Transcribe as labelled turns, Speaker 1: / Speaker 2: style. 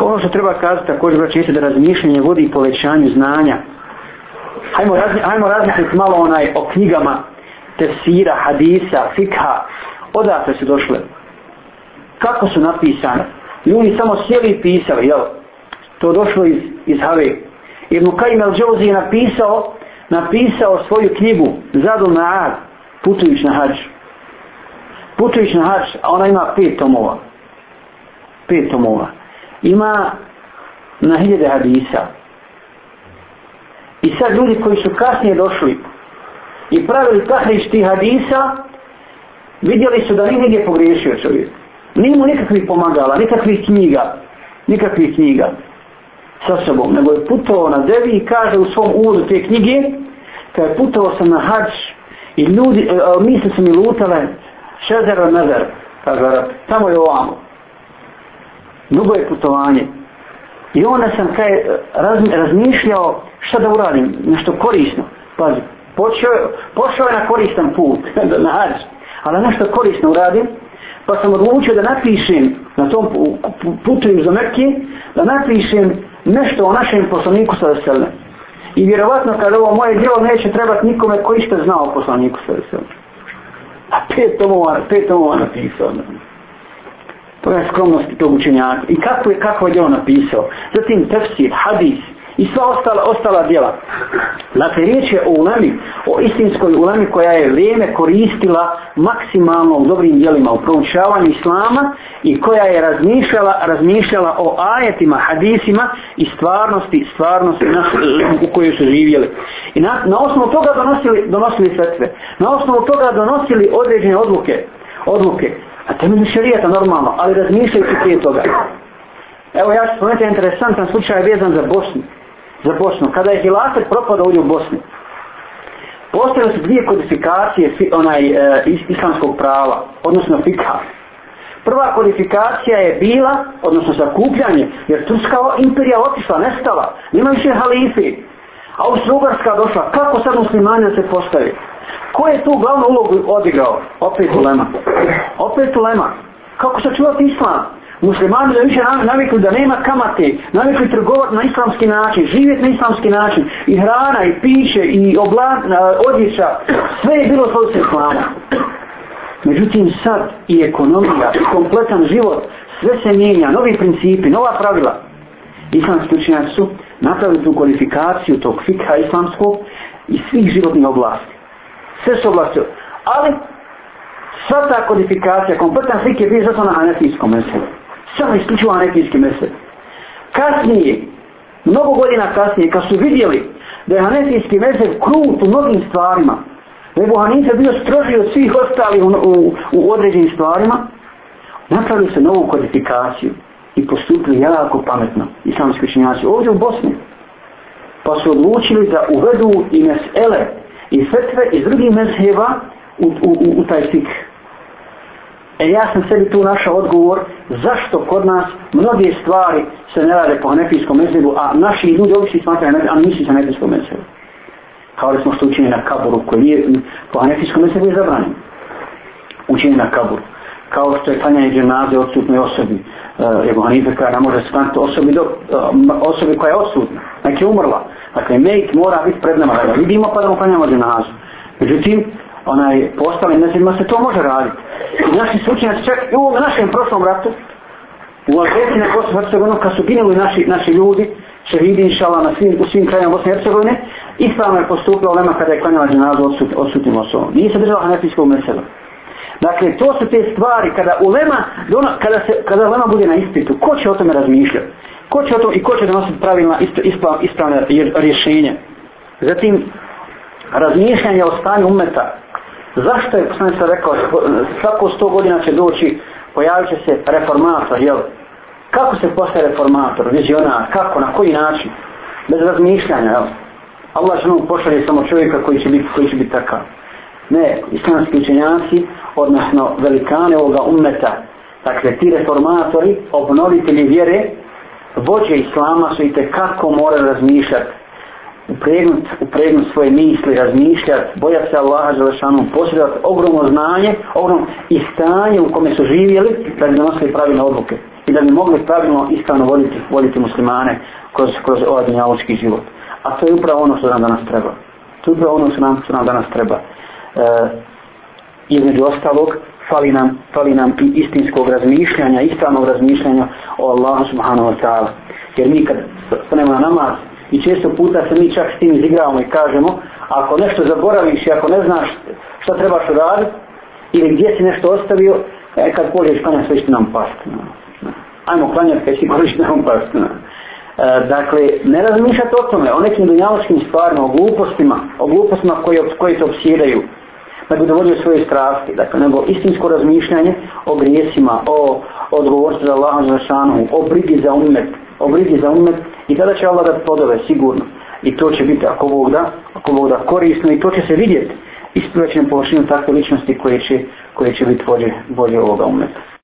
Speaker 1: Ono što treba kazati također braći jeste da razmišljanje vodi povećanju znanja. Hajmo, razni, hajmo razmisliti malo onaj o knjigama tefsira, hadisa, fikha. Odakle su došle? Kako su napisane? Ljudi samo sjeli i pisali, jel? To došlo iz, iz Have. Ibn Kajim al-Džozi je napisao, napisao svoju knjigu Zadul Ma'ad, putujuć na hađ. Putujuć na hađ, a ona ima pet tomova. Pet tomova. Ima na hiljade hadisa. I sad ljudi koji su kasnije došli i pravili tahriš tih hadisa, vidjeli su da nije nije pogriješio čovjek. Nije mu nikakvih pomagala, nikakvih knjiga, nikakvih knjiga sa sobom, nego je putovao na devi i kaže u svom uvodu te knjige, kada je putovao sam na hađ i ljudi, e, e misle su mi lutale, šezer a nezer, kaže, tamo je ovamo. Dugo je putovanje. I onda sam kaj raz, razmišljao šta da uradim, nešto korisno. Pazi, počeo, pošao je na koristan put, na hađ, ali nešto korisno uradim, pa sam odlučio da napišem na tom putu im za da napišem nešto o našem poslaniku sa veselne. I vjerovatno kada ovo moje djelo neće trebati nikome koji što zna o poslaniku sa veselne. A pet tomova, pet tomova napisao. To je skromnost tog učenjaka. I kako je, kako je on napisao. Zatim tefsir, hadis, i sva ostala, ostala djela. Dakle, riječ je o ulemi, o istinskoj ulemi koja je vrijeme koristila maksimalno u dobrim djelima u proučavanju islama i koja je razmišljala, razmišljala o ajetima, hadisima i stvarnosti, stvarnosti na, u kojoj su živjeli. I na, na osnovu toga donosili, donosili svetve. Na osnovu toga donosili određene odluke. odluke. Na temelju šarijeta normalno, ali razmišljajući prije toga. Evo ja ću spomenuti interesantan slučaj vezan za Bosnu za Bosnu. Kada je hilafet propadao u Bosni, postavili su dvije kodifikacije onaj, e, islamskog prava, odnosno fikha. Prva kodifikacija je bila, odnosno zakupljanje, jer Turska imperija otišla, nestala, nema više halife. Austro-Ugarska došla, kako sad muslimani se postavi? Ko je tu glavnu ulogu odigrao? Opet ulema. Opet ulema. Kako sačuvati islam? muslimani da više navikli da nema kamate, navikli trgovati na islamski način, živjeti na islamski način, i hrana, i piće, i oblat, odjeća, sve je bilo svoj islama. Međutim, sad i ekonomija, i kompletan život, sve se mijenja, novi principi, nova pravila. Islamski učenjaci su napravili tu kvalifikaciju tog fikha islamskog i svih životnih oblasti. Sve su oblasti. Ali, sva ta kodifikacija, kompletan slik je bio zato na hanefijskom meselu. samo isključivo hanefijski mesel. Kasnije, mnogo godina kasnije, kad su vidjeli da je hanefijski mesel krut u mnogim stvarima, da je Buhanice bio stroži od svih ostalih u, u, u određenim stvarima, napravili se novu kodifikaciju i postupili jako pametno islamski učenjaci ovdje u Bosni. Pa su odlučili da uvedu i mesele i fetve iz drugih mezheba u, u, u, u taj fik. E ja sam sebi tu našao odgovor zašto kod nas mnoge stvari se ne rade po hanefijskom mezhebu, a naši ljudi obični smatraju, a misli se hanefijskom mezhebu. Kao da smo što učini na kaburu, koji je po hanefijskom mezhebu je zabranjen. Učini na kaburu. Kao što je klanjanje dženaze odsutnoj osobi. E, uh, Evo Hanife kada ne može skloniti osobi, do, uh, osobi koja je odsutna. Znači je umrla. Dakle, mejt mora biti pred nama dakle, da ga vidimo pa da mu klanjamo dženazu. Međutim, onaj postali mezima se to može raditi. I naši slučajnici čak i u ovom našem prošlom ratu, u Alžeti na Bosni Hercegovini, kad su ginuli naši, naši ljudi, šehidi inšala na svim, u svim krajima Bosne i Hercegovine, ispravno je postupila Lema kada je klanjala dženazu odsut, odsutnim osobom. Nije se držala hanefijskog mesela. Dakle, to su te stvari, kada ulema, kada, se, kada ulema bude na ispitu, ko će o tome razmišljati? Ko će o tome i ko će donositi pravilna ispravna, ispravna rješenja? Zatim, razmišljanje o stanju umeta, Zašto je poslanica rekao, svako sto godina će doći, pojavit će se reformator, jel? Kako se postaje reformator, vizionar, kako, na koji način? Bez razmišljanja, jel? Allah će nam pošalje samo čovjeka koji će biti, koji će biti takav. Ne, islamski učenjaci, odnosno velikane ovoga umeta, dakle ti reformatori, obnovitelji vjere, vođe islama su i kako moraju razmišljati upregnut, upregnut svoje misli, razmišljati, bojati se Allaha Želešanu, posjedovati ogromno znanje, ogromno i stanje u kome su živjeli da bi donosili pravilne odluke. I da bi mogli pravilno ispravno voditi, voliti muslimane kroz, kroz ovaj dunjaločki život. A to je upravo ono što nam danas treba. To je upravo ono što nam, što nam danas treba. E, između ostalog, fali nam, fali nam i istinskog razmišljanja, ispravnog razmišljanja o Allahu subhanahu wa ta'ala. Jer mi kad stanemo na namaz i često puta se mi čak s tim izigravamo i kažemo, ako nešto zaboraviš i ako ne znaš šta trebaš raditi, ili gdje si nešto ostavio, e, kad pođeš klanjati sve će nam pasti. No. Ajmo klanjati kad će pođeš nam pasti. No. E, dakle, ne razmišljati o tome, o nekim dunjaločkim stvarima, o glupostima, o glupostima koji, koji se obsjedaju, da bi dovodio svoje strasti, dakle, nego istinsko razmišljanje o grijesima, o odgovorstvu za Allahom za šanu, o brigi za umet, o brigi za umet, i tada će Allah da podove, sigurno. I to će biti, ako Bog da, ako Bog da, korisno i to će se vidjeti ispraćenom površinu takve ličnosti koje će, koje će biti vođe, vođe ovoga umeta.